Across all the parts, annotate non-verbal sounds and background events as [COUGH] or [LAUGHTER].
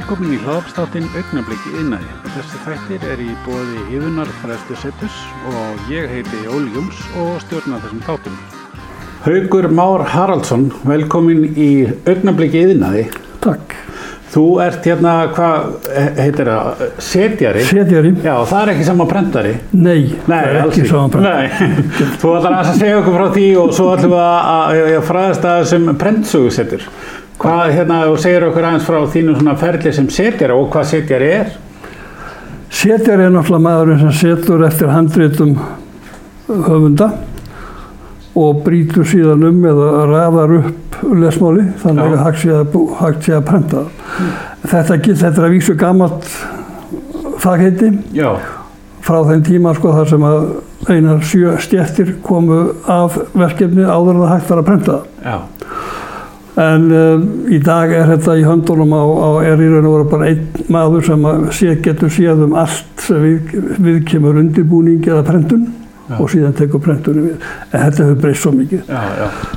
Velkomin í hlaðapstáttinn Augnabliki innæði. Þessi þættir er í bóði Yðunar Fræstu Settus og ég heiti Óli Júms og stjórna þessum þáttum. Haugur Már Haraldsson, velkomin í Augnabliki innæði. Takk. Þú ert hérna, hvað heitir það, setjari? Setjari. Já, það er ekki sama prentari. Nei, Nei, það er ekki saman prentari. Nei, [LAUGHS] þú ætlar að segja okkur frá því og svo ætlum við að, að, að fræðast að þessum prentsögusettur. Hvað, hérna, þú segir okkur aðeins frá þínu svona ferli sem setjari og hvað setjari er? Setjari er náttúrulega maðurinn sem setur eftir handritum höfunda og brýtur síðan um eða ræðar upp lesmáli þannig að hægt sé að, prenta. Það. Þetta, þetta er að vísu gammalt fagheiti Já, frá þeim tíma sko þar sem að einar sjö stjettir komu af verkefni áður en það hægt var að prenta. Já, En um, í dag er þetta í höndunum á, á er í raun og veru bara einn maður sem að sé, getur séð um allt sem við, við kemur undirbúning eða prentun Já. og síðan tekur prentunum við. En þetta hefur breyst svo mikið.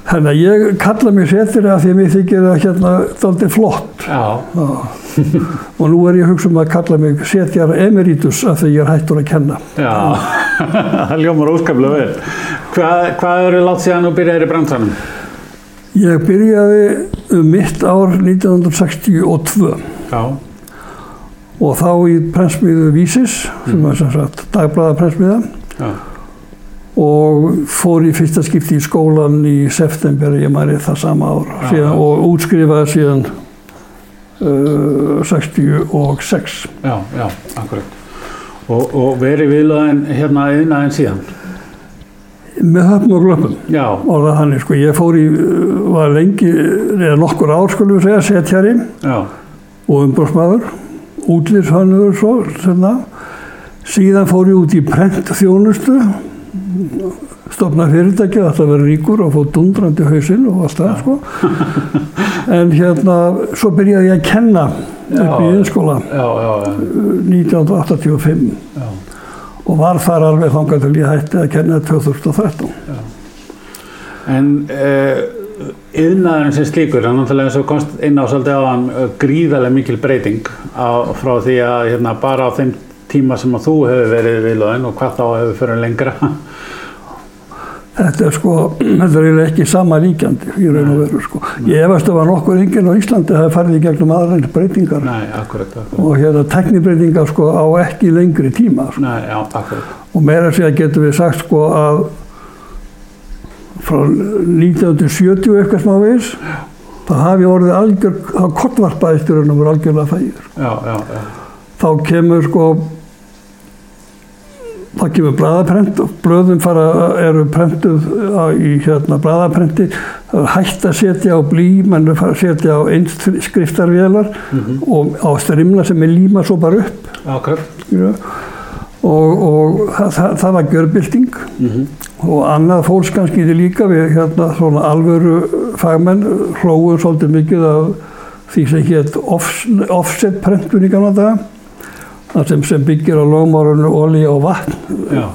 Þannig að ég kalla mig setir að því að mér þykir það hérna daldið flott. [LAUGHS] Og nú er ég að hugsa um að kalla mig setjar emeritus af því ég er hættur að kenna. já, [LAUGHS] það ljómar óskaplega vel. Hvað, hvað eru látt síðan þú byrjaðir í bransanum? Ég byrjaði um mitt ár 1962 Já, og þá í prentsmiðu Vísis, sem var sem sagt dagblæða prentsmiða. já, og fór í fyrsta skipti í skólan í september, ég mæri það sama ár síðan, og útskrifaði síðan uh, 66. já, já, akkurat. Og, og verið viðlaðin hérna yðnaðin síðan? Með höfn og. Já, Og hann, sko, ég fór í, uh, var lengi, eða nokkur ár, skulum við segja, setjari já, og umbrósmaður, útlýrshannur svo, svona. Síðan fór ég út í prent þjónustu, stopna fyrirtæki, þetta verið ríkur og fóð dundrandi hausinn og allt það, sko. En hérna, svo byrjaði ég að kenna upp í já, 1985 já. Og var þar alveg þangað til ég hætti að kenna 2013. En uh, yðnaðurinn sem slíkur, hann náttúrulega eins og komst inn á svolítið á hann gríðarlega mikil breyting á, frá því að hérna, bara á þeim tíma sem að þú hefur verið viðlaðin og hvað þá hefur fyrir lengra. Þetta er sko, þetta er eiginlega ekki sama líkjandi í raun og veru sko. Ég efast ef að nokkur enginn á Íslandi hafi farið í gegnum aðra eins breytingar Nei, akkurat, akkurat. og hérna teknibreytingar sko á ekki lengri tíma sko. Nei, já, akkurat. og meira að segja getum við sagt sko að frá 1970 eitthvað smá veis það hafi orðið algjör, það kortvarpaðist í raun og veru algjörlega fægir. Já, já, já, Þá kemur sko þá kemur bræðaprent og blöðum fara, eru prentuð á, í hérna bræðaprenti það er hægt að setja á blí menn er fara að setja á einskriftarvélar og á strimla sem er líma svo bara upp. Akkurat. Já. og, og það, það, það var görbylting Mm og annað fólks kannski í því líka við hérna svona alvöru fagmenn hlóðum svolítið mikið af því sem hétt off, offset prentun í gamla daga. það sem, sem byggir á lögmárunu, olí og vatn. Já,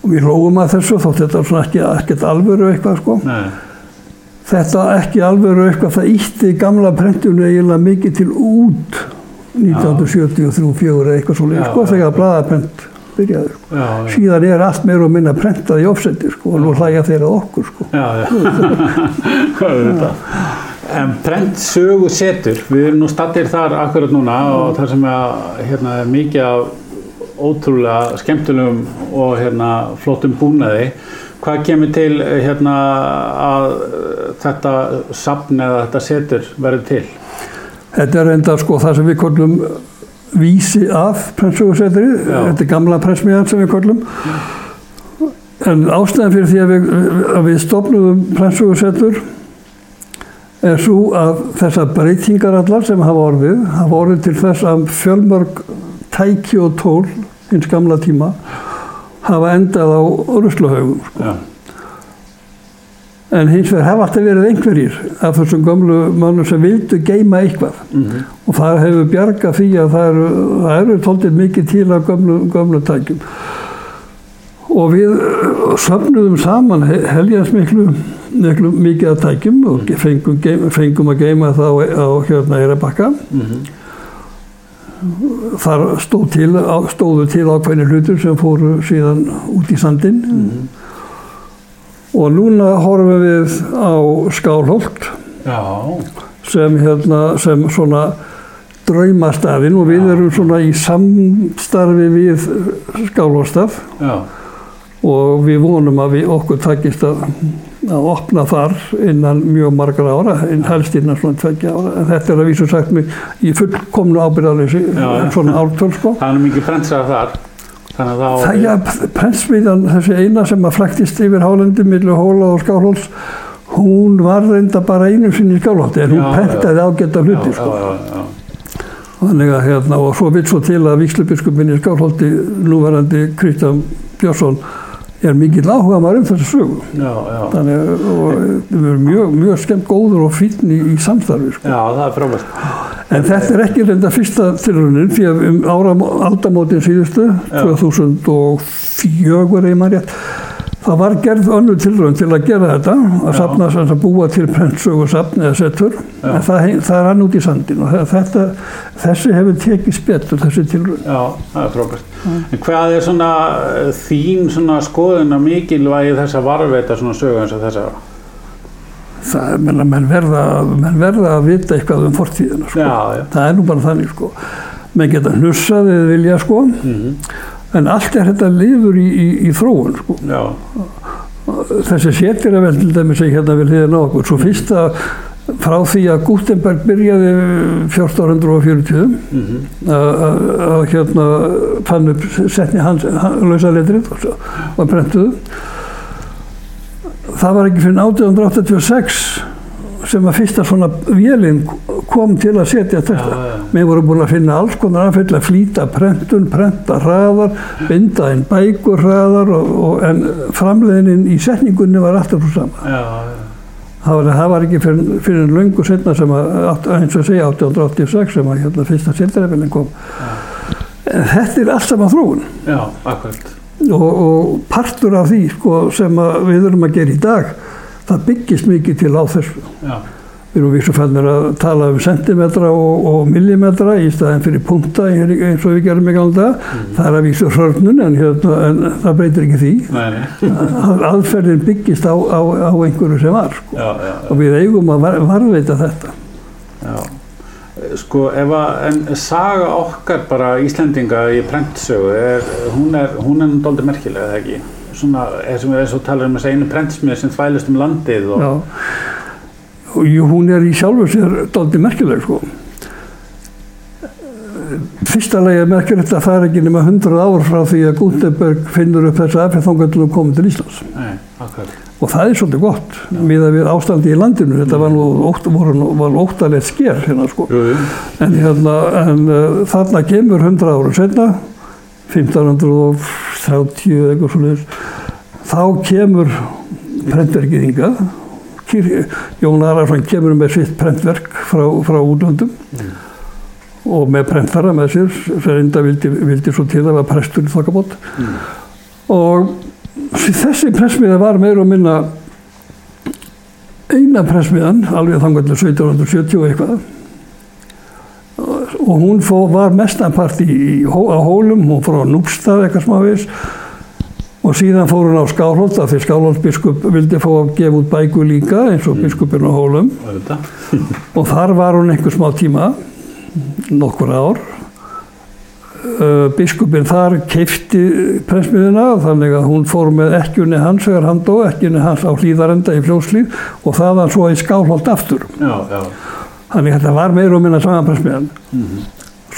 og við hlóðum að þessu þótt þetta er svona ekki, ekkert alvöru eitthvað sko. Nei, þetta ekki alvöru eitthvað það ítti gamla prentunu eiginlega mikið til út 1973-74 eða eitthvað svo Já, sko þegar blaðaprent byrjaði sko. já, já, síðan er allt meira og minna prentað í offseti sko, og nú hlæja þeir að okkur sko. já, [LAUGHS] En prent sögu setur, við erum nú stattir þar akkurat núna og þar sem hérna, er mikið af ótrúlega skemmtilegum og hérna, flottum búnaði. Hvað kemur til hérna, að þetta safn eða þetta setur verður til? þetta er enda sko það sem við kollum vísi af prentsögusetri Já. þetta er gamla prentsmiðan sem við kollum en ástæðan fyrir því að við, við stopnum prentsögusetur er svo að þessar breytingar allar sem hafa orðið hafa orðið til þess að fjölmörg tæki og tól hins gamla tíma hafa endað á rusluhaugum Já, en hins vegar hafa alltaf verið einhverjir af þessum gömlu mannum sem vildu geima eitthvað. Mm og það hefur bjargað því að það eru, eru tóltið mikið til af gömlu, gömlu tækjum. Og við söfnuðum saman he- heljansmiklu miklu, mikið að tækjum og Mm. fengum, fengum að geima það á, á hérna Eirabakka. Mhm. Þar stóð til, á- stóðu til ákveðni hlutur sem fóru síðan út í sandinn Mhm. og núna horfum við á Skálholt sem, hérna, sem svona draumastafinn og við erum svona í samstarfi við Skálholtstaf já, og við vonum að við okkur takist að, að opna þar innan mjög margar ára, inn- helst innan svona tveggja ára, en þetta er að vísu sagt mig í fullkomnu ábyrðarleysi, svona ártöl sko. það er mikið prensað þar. Þannig að þá Það er prentsmiðan, þessi eina sem að flæktist yfir hálendi millu hóla og skálhóls, hún var reynda bara einu sinni í skálhótti, en hún Já, prentaði ágæta hluti sko. já, já, Þannig að hérna, og svo vill svo til að Víkslubiskupin í skálhólti, núverandi Kristján Björnsson, er mikill áhuga maður um þessu sögu. já, já, Þannig að við erum mjög, mjög skemmt góður og fínn í, samstarfi. Sko. já, það er frábært En þetta er ekki reynda fyrsta tilraunin því að um ára aldamótin síðustu, Já. 2004 er maður rétt, það var gerð önnur tilraun til að gera þetta, að sem að búa til prentsögu safn eða settur, Já. en það, það hann út í sandin og þetta, þessi hefur tekið spettur þessi tilraun. Já, það er frábært. En hvað er svona eh, þín svona skoðun að mikilvægi þess að varveita svona sögu eins og þessa? Það er, menn, menn, verða, menn verða að vita eitthvað um fortíðina, sko. Já, já. Það er nú bara þannig, sko. Menn geta hnussað eða vilja, sko, Mm en allt er þetta liður í, í, í þróun, sko. Þessi sétir að vel til dæmis að hérna við hliðin á okkur. Svo fyrst að frá því að Gutenberg byrjaði 1440 mm að að- hérna fann upp setni hans lausa letrið og var prentuð það var ekki fyrir 1886 sem að fyrsta svona vélinn kom til að setja þetta já, já. Við vorum búin að finna alls konar aðfell að flýta prentun, prenta hraðar, binda inn bækur hraðar og, og, en framleiðinin í setningunni var alltaf svo sama. Já. Það var, það var ekki fyrir, fyrir löngu setna sem að, eins og segja 1886 sem að hérna fyrsta setjarefilin kom. En þetta er allt saman þróun Já, akkurat. og, og partur af því sko, sem við erum að gera í dag, það byggist mikið til á þessu. Já, Við erum vísu fannir að tala um sentimetra og, og millimetra í staðin fyrir punta eins og við gerum í galda. Það er að vísu hrörnun en, hérna, en það breytir ekki því. nei, nei. Að- Aðferðin byggist á, á, á einhverju sem var. Sko. Já, já. Og við eigum að var, varveita þetta. já. Sko, ef að, en saga okkar bara Íslendinga í prentsögu, er, hún er, hún er doldið merkilega, eða ekki? Svona, og við eins og talar um þessi einu prentsmið sem þvælist um landið og... Já. Og jú, hún er í sjálfu sér daldi merkileg sko. Fyrsta lagi er merkilegt að það er ekki nema 100 ár frá því að Gutenberg finnur upp þessa aðferðþangandunum og komið til Íslands. Nei, akkurat. Og það er svolítið gott miðað við ástandi í landinu. Þetta var nú, ótt, var nú óttalegt sker hérna sko. Jú, jú. En, hérna, en uh, þarna kemur 100 ára setna, 1530 eða eitthvað svoleiðis, þá kemur prentverkið. Kir- Jón Ararsson kemur með sitt prentverk frá, frá útlöndum og með prentfara með sér sem enda vildi, vildi svo til að var prestur í þokkabót Mm. og þessi pressmiða var meira og minna eina pressmiðan alveg þangarlega 1770 og eitthvað og hún fó, var mestanpart í, í, á hólum, hún fór á Núpstað eitthvað smávís og síðan fór hún á Skálholt af því Skálholtsbiskup vildi fá að gefa út bæku líka eins og biskupin á hólum. [LAUGHS] Og þar var hún einhver smá tíma nokkur ár. Uh, biskupin þar keifti pressmiðuna þannig að hún fór með ekkjunni hans þegar hann dó, ekkjunni hans á hlýðarenda í fljóslíð og þaðan svo í skálholt aftur. Já, já. Þannig að þetta var meira og minna saman pressmiðan Mm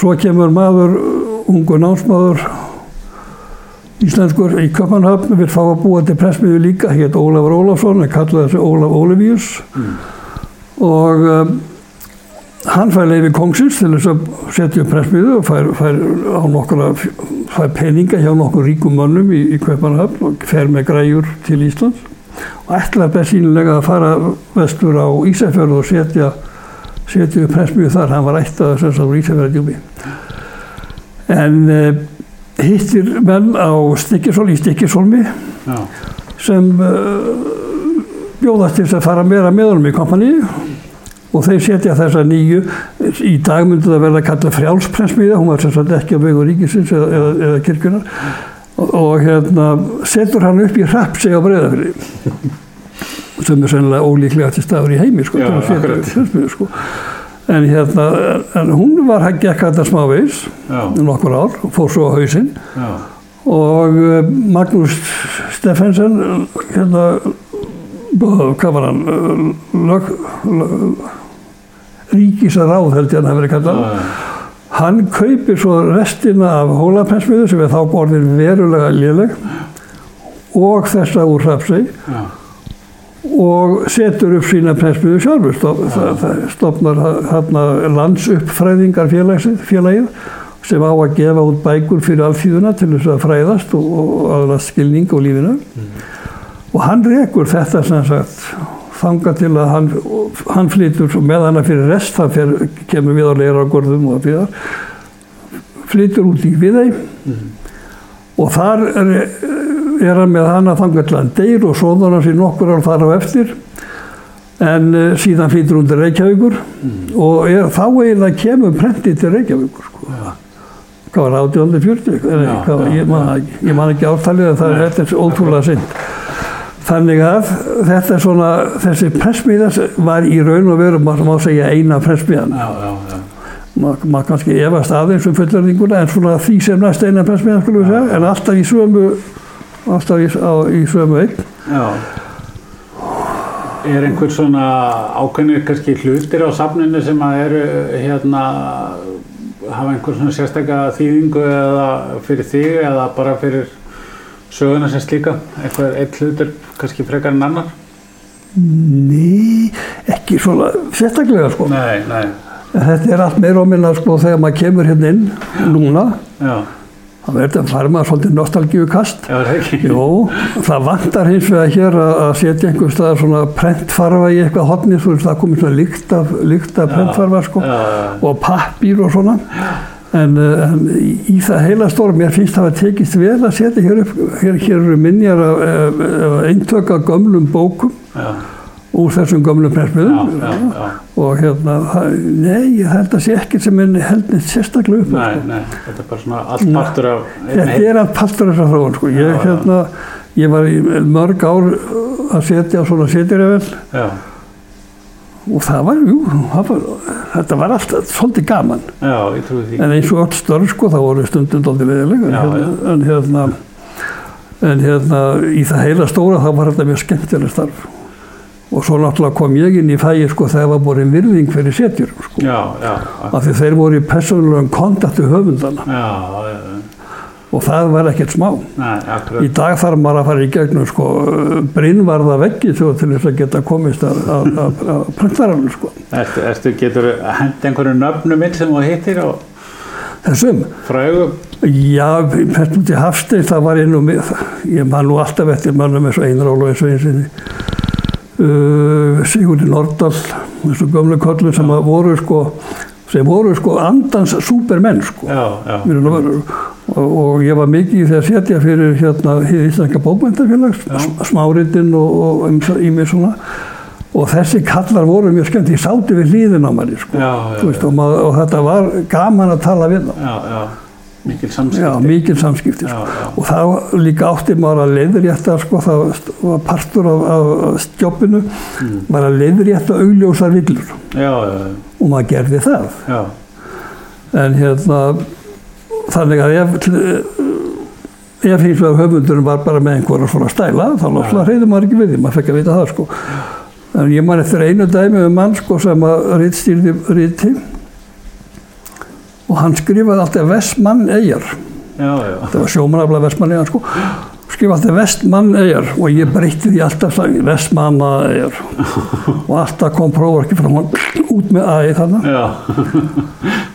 svo kemur maður, uh, ungur námsmaður íslenskur í Köpmanhöfn vil fá að búa til pressmiðu líka, hétt Ólafur Ólafsson en kallaði þessi Ólaf Ólivíus. Mm. og um, hann fær leiði kongsins til þess að setja upp pressmiðu og fær, fær, á nokkura, fær peninga hjá nokkur ríkum mönnum í, í Kaupanhöfn og fer með græjur til Íslands. Og ætlaði bestínulega að fara vestur á Ísafjörðu og setja setja upp pressmiðu þar, hann var ættað þess að Ísafjörðardjúbi en uh, hittir menn á Stikkisól í Stikkisólmi Já, sem uh, bjóðast til þess að fara meira með honum í kompaníu og þeir setja þessa nýju. Í dag myndi það verða að kalla frjálsprensmiða hún var sagt ekki á vegu ríkisins eða, eða, eða kirkjunar og, og hérna setur hann upp í hrapsi á breyðafri sem er sennilega ólíklega til staður í heimi sko, Já, að frjálsmiðju, sko. en hérna en hún var að gekka þetta smávegis Já, um nokkur ár fór svo á hausinn. Og eh, Magnús Steffensen hérna hvað var hann lög, lög, ríkisaráð held ég að hann hafi verið kallað já, hann kaupir svo restina af hólapensmiðu sem er þá borðin verulega léleg og þessa úr Hrapsey já, og setur upp sína pensmiðu sjálfur. Stof, það, það stofnar hérna landsuppfræðingarfélagið félagið sem á að gefa út bækur fyrir alþýðuna til þess að fræðast og, og aðlast skilning á lífinu. Og hann rekur þetta sem sagt þanga til að hann, hann flytur með hana fyrir rest það fer, kemur við á leira á gorðum og fyrir flytur út í við þeim og þar er, er hann með hana þanga til að hann deyr og svoðar hans í nokkur ár þar á eftir. En uh, síðan flytur hún til Reykjavíkur og er, þá eiginlega kemur prentið til Reykjavíkur sko. hvað var 1840 Nei, Já, hvað, já, ég, ég man ekki ártalið en það er er ótrúlega sinn þannig að þetta er svona þessi pressmiðas var í raun og veru maður má segja eina pressmiðan. Já, já, já. maður ma kannski efast aðeins um fullörðinguna en svona því sem næst eina pressmiðan skulum við segja en alltaf í sömu alltaf í, á, í sömu eign. Já. Er einhver svona ákveðnir kannski hlutir á safninu sem að eru hérna hafa einhver svona sérstakka þýðingu eða fyrir þig eða bara fyrir söguna sem slíka? Eitthvað eitt hlutur kannski frekar en annar? Nei, ekki svona sérstaklega sko. Nei, nei, þetta er allt meira og minna sko þegar maður kemur hérna inn núna. Já, þá verður þetta fara maður svolítið nostalgíu kast já, það er ekki. Jó, það vantar hins vegar hér að að setja einhver stað svona prentfarfa í eitthvað hotni svo það komið svona líkt af, líkt af prentfarfa sko Já, já, og pappír og svona. En, uh, en í, það heila stóra mér finnst það að tekist vel að setja hér upp hér, hér eru minjar af, af, af eintök af gömlum bókum úr þessum já, já. og hérna, það- nei, ég held að sé ekkert sem er held neitt sérstaklega upp Nei, sko. nei, þetta er bara svona allt partur af Þetta er allt partur þessar þróun sko. ég, Já, já. hérna, ég var í mörg ár að setja á svona setjuröfell og það var, jú, það var, þetta var alltaf svolítið gaman já, ég trúi því. en eins og öll störf sko, það voru stundum dálítið leðileg en, hérna, en hérna en hérna í það heila stóra þá var þetta mjög skemmtileg starf og svo náttúrulega kom ég inn í fæi sko þegar var borin virðing fyrir setjurum sko. Já, já, af því þeir voru í persónulegum kontaktu höfundana. Já, og það var ekkert smá. Nei, í dag þarf maður að fara í gegnum sko brinnvarða veggi svo til þess að geta komist að, að, að, að prentarannu sko. Ertu, ertu getur hend einhverju nöfnum inn sem þú hittir á þessum? Frægum? Já, fært út í Hafstein, það var einu, ég man nú alltaf eftir mannum eins og Einar Ólafur Sveinsinni, Sigurði Nordal, þessu gömlu kollu sem voru sko, sem voru sko andans súpermenn sko. Já, já, og. Og, ég var mikið í því að setja fyrir hérna Íslandska bókmyndafélags, smáritinn og, og ímið svona. Og þessi kallar voru mjög skemmt, ég sáti við hlýðin á manni sko. já, Veist, og, maður, og þetta var gaman að tala við þá. Já, já, mikil Já, samskipti. mikil samskipti sko. Já, já. og þá líka átti maður að leiðrétta sko, það var partur af, af stjópinu Mm. var að leiðrétta augljósar villur Já, já, og maður gerði það já, en hérna þannig að ef ef hins vegar höfundurinn var bara með einhverja svona stæla þá náttúrulega hreyði maður ekki við því, maður fekk að vita það sko en ég man eftir einu dæmi um mann sko sem að rítstýrði ríti og hann skrifaði alltaf Vestmann Eyjar það var sjómanafla Vestmann sko. Skrifa alltaf Vestmann Eyjar og ég breytti því alltaf Vestmanna Eyjar og alltaf kom prófarki frá hann út með þarna. Já,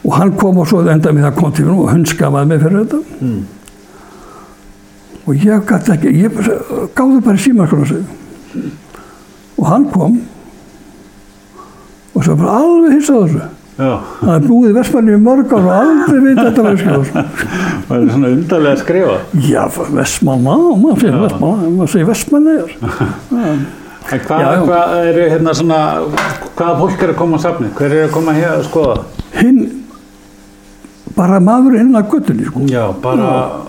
og hann kom og svo enda með það kom til mér og hundskamaði mig fyrir þetta. Mm. og ég gæti ekki ég gáði bara sig og hann kom og svo bara alveg hissað þessu hann er búið í Vestmanni í mörg ár og aldrei veit þetta var skrifað það er svona undarlega að skrifa. Já, Vestmanna, maður segir Vestmanna, maður segir [LAUGHS] Vestmanna er. En hvað, Já, hvað eru hérna svona, hvaða fólk er að koma á safni? Hver er að koma hér að skoða? hinn bara maður inn að göttunni sko. Já, bara Já.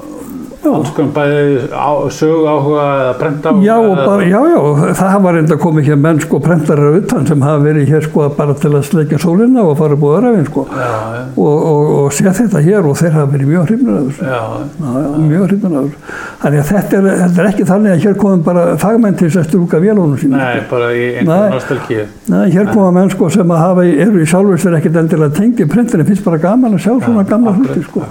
Alls konar bæði á, sögu áhuga eða brenda áhuga Já, bara, já, já, það hafa reynda komið hér menn sko prentarar utan sem hafa verið hér sko bara til að sleikja sólina og fara búið öðrafinn sko Já, já, og, og, og sé þetta hér og þeir hafa verið mjög hrifnir af þessu. mjög hrifnir af þessu. Þannig að þetta er, þetta er ekki þannig að hér komum bara fagmenn til þess að strúka vélónum sína. nei, bara í nostalgíu. Nei, hér koma menn sko sem að hafa, eru í sjálfur sér ekkert endilega tengt í prentinu, finnst bara gaman að sjá svona gamla hluti sko.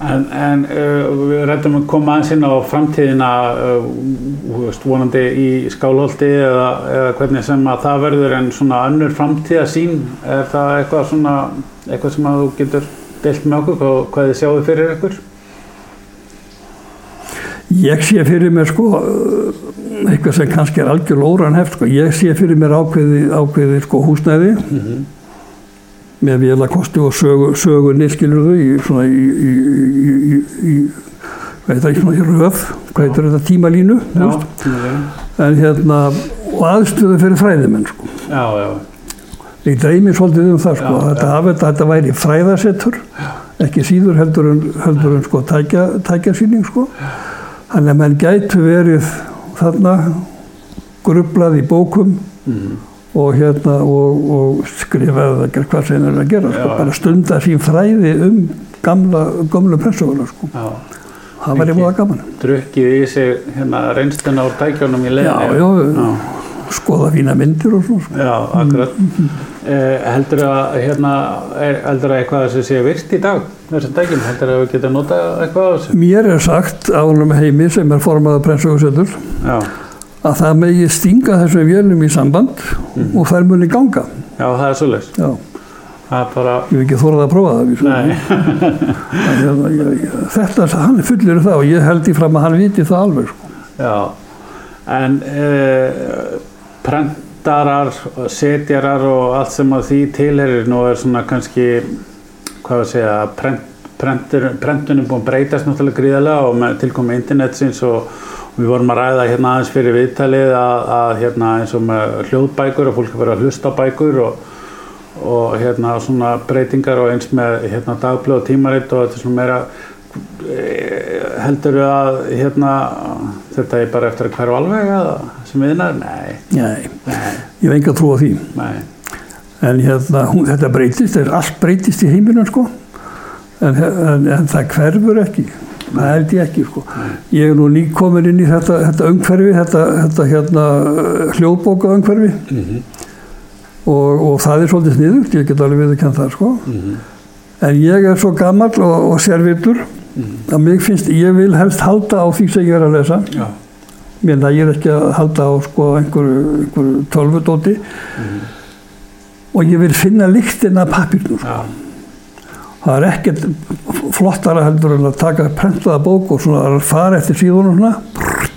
En, en uh, við rættum að koma aðeins inn á framtíðina, uh, vonandi í skálholti eða, eða hvernig sem að það verður en svona önnur framtíðasýn, er það eitthvað svona, eitthvað sem að þú getur deilt með okkur, hvað, hvað þið sjáðu fyrir ykkur? Ég sé fyrir mér sko eitthvað sem kannski er algjör óranheft sko. Ég sé fyrir mér ákveði, ákveði sko húsnæði Mm með vélakosti og sögu, sögu nýskilur þau í svona í, í, í, í, í hvað heitir það, í svona í röð, hvað heitir þetta tímalínu, Já, en hérna, og aðstöðu fyrir fræðimenn sko. já, já, Ég dreymi svolítið um það sko, þetta, ja. þetta, þetta væri fræðasettur, ekki síður heldur en, heldur en sko tækja, tækjasýning sko. Þannig að menn gætu verið þarna grublað í bókum. Mm, og hérna og, og skrifaði það hvað sem er að gera sko, Já. bara stunda sín fræði um gamla, gamla pressóðuna sko. já. Það væri Mikið. múið gaman. Drukkið í sig hérna reynstuna úr tækjónum í Já, leiðinni. já, já. skoða fína myndir og svona sko. Já, akkurat. Eh, heldur að, hérna, heldur að eitthvað þessi sé virt í dag, þessum dækjum, heldur að við getum notað eitthvað á þessu? Mér er sagt á húnum heimi sem er formaða pressóðusettur Já, að það megi stinga þessum vélum í samband og þær muni ganga. já, það er svolítið. Bara, ég hef ekki þórað að prófa það. þetta, hann fyllir það og ég held í fram að hann viti það alveg. Sko. já. En eh, prentarar, setjarar og allt sem að því tilherir nú er svona kannski, hvað að segja, prent, prentur, prentunum búin að breytast náttúrulega gríðarlega og með tilkomi internetsins og við vorum að ræða hérna aðeins fyrir viðtalið að, að hérna eins og með hljóðbækur og fólk er verið að hlusta bækur og, og hérna svona breytingar og eins með hérna dagblöð og tímaritt og þetta er svona meira heldur að hérna þetta er bara eftir að hverju alveg eða sem viðnar? Nei, Nei, nei, ég hef enga trú á því. nei, En hérna, hún, þetta breytist, er allt breytist í heiminum sko. En, en, en það hverfur ekki. Það held ég ekki sko. Ég er nú nýkomin inn í þetta, þetta umhverfi, þetta, þetta hérna hljóðbóka umhverfi mhm, og, og það er svolítið sniðugt, ég get alveg viðurkennt það sko. mhm, En ég er svo gammal og, og sérvitur mhm, að mig finnst, ég vil helst halda á því sem ég er að lesa. já, Mér nægir ekki að halda á sko einhverju, einhverju tölvudóti mhm, og ég vil finna lyktina af pappirnum. já, Það er ekkert flottara heldur en að taka prentaða bók og svona að fara eftir síðunum svona,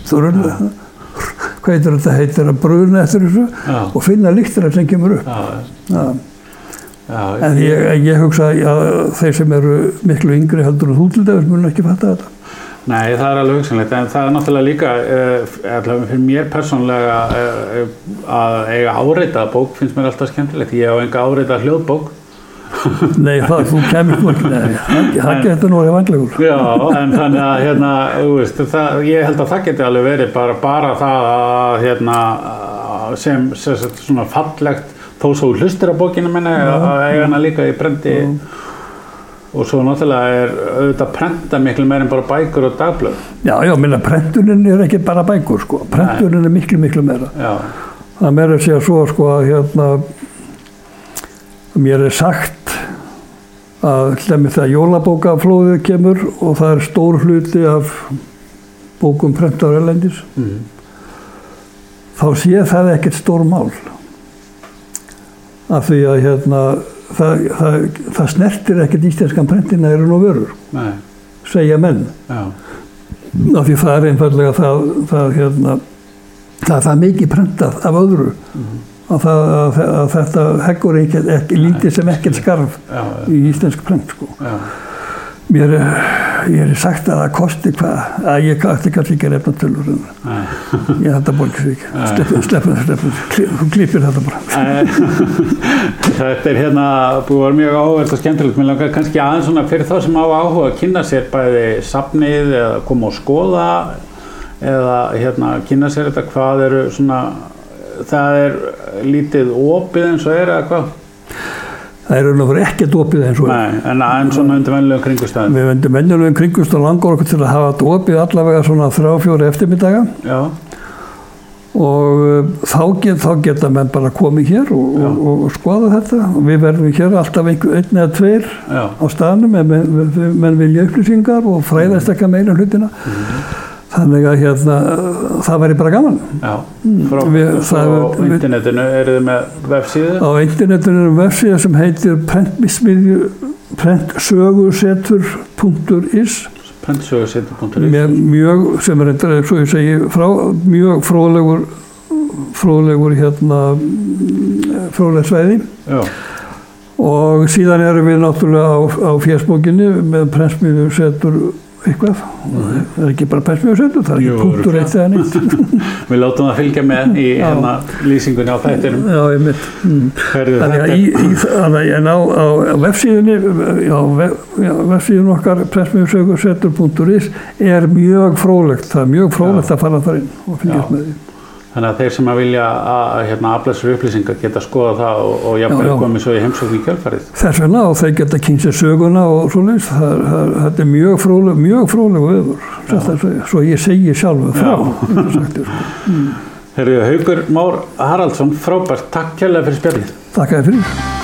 þurrun, hvað heitir þetta, heitir að bruna eftir þessu já, og finna lyktina sem kemur upp. já, Ja. já, En ég, ég hugsa að þeir sem eru miklu yngri heldur en þú til dæmis mun ekki fatta þetta. Nei, það er alveg hugsanlegt, en það er náttúrulega líka, uh, allavega fyrir mér persónlega uh, að eiga áreita bók finnst mér alltaf skemmtilegt. Ég á enga áreita hljóðbók. Nei, það, þú kemur nú ekki, nei, það, getur nú að vandlegur. Já, en þannig að, hérna, veist, það, ég held að það geti alveg verið bara, bara það að, hérna, að sem, sem sagt, svona fallegt, þó svo hlustir á bókina minni, að eiga hana líka í brendi. Og svo náttúrulega er auðvitað að prenta miklu meir en bara bækur og dagblöð. Já, já, minna, prentunin er ekki bara bækur, sko. Prentunin er miklu, miklu meira. Já, Það meira að segja svo, sko, að hérna, mér er sagt að hlæmi það jólabókaflóðið kemur og það er stór hluti af bókum prentar erlendis, mm, þá sé það ekkert stór mál. Af því að hérna, það, það, það snertir ekkert íslenskan prentina eru nú vörur, nei, segja menn. já, Af því það er einfallega það, það, hérna, það er það mikið prentað af öðru. Mhm, að, það, að, að þetta heggur ekki, ekki lítið sem ekkert skarf já, í íslensk prent sko. mér er, sagt að það kosti hvað að ég ætti kannski ekki að reyna tölur Nei. ég þetta borgir sig ekki. Sleppum, sleppum, sleppum, þú klipir þetta bara. [LAUGHS] Þetta er hérna búið að vera mjög áhverð og skemmtilegt. Mér langar kannski aðeins svona fyrir þá sem hafa áhuga að kynna sér bæði safnið eða koma og skoða eða hérna kynna sér þetta hvað eru svona, það er lítið opið eins og er eða hvað? það er verið ekkert opið eins og er. Nei, en aðeins svona undir vennilegum kringustæðum. við vendum venjulegum kringust og langar okkur til að hafa þetta opið allavega svona þrjá fjóri eftirmiddaga. Já, og uh, þá, get, þá geta menn bara komið hér og, og, og, og skoða þetta. Og við verðum hér alltaf einhver, einn eða tveir já, á staðnum en menn, vilja upplýsingar og fræðast ekki meira um hlutina þannig að hérna það væri bara gaman. Já. Frá, Við- það- á við- internetinu eru þið með vefsíðu? á internetinu er vefsíða sem heitir prentsögusetur.is Prentsögusetur.is með mjög, sem er eitthvað, svo ég segi frá, mjög fróðlegur fróðlegur hérna fróðleg svæði Já, og síðan erum við náttúrulega á, á fjersbókinni með prentsmiðju setur eitthvað, það er ekki bara setur, það er ekki punktur eitt eða neitt. [LAUGHS] Við látum það fylgja með í hérna lýsingunni á þættinum. Já, ég mitt. Mm. Þannig að að en á, á vefsíðunni, já, vefsíðun okkar pressmiðursögursetur.is er mjög fróðlegt, það er mjög fróðlegt að fara þar inn og fylgjast með því. Þannig að þeir sem að vilja að hérna, afla sér upplýsingar geta skoða það og, og já. komið svo í heimsókn í kjölfarið. Þess vegna og þeir geta kynnt sér söguna og svoleiðis, þetta er mjög fróðleg, mjög fróðleg viður, svo ég segi sjálfu frá. [LAUGHS] Herru, Haugur Már Haraldsson, frábært, takk kjærlega fyrir spjallið. Takk að þið fyrir.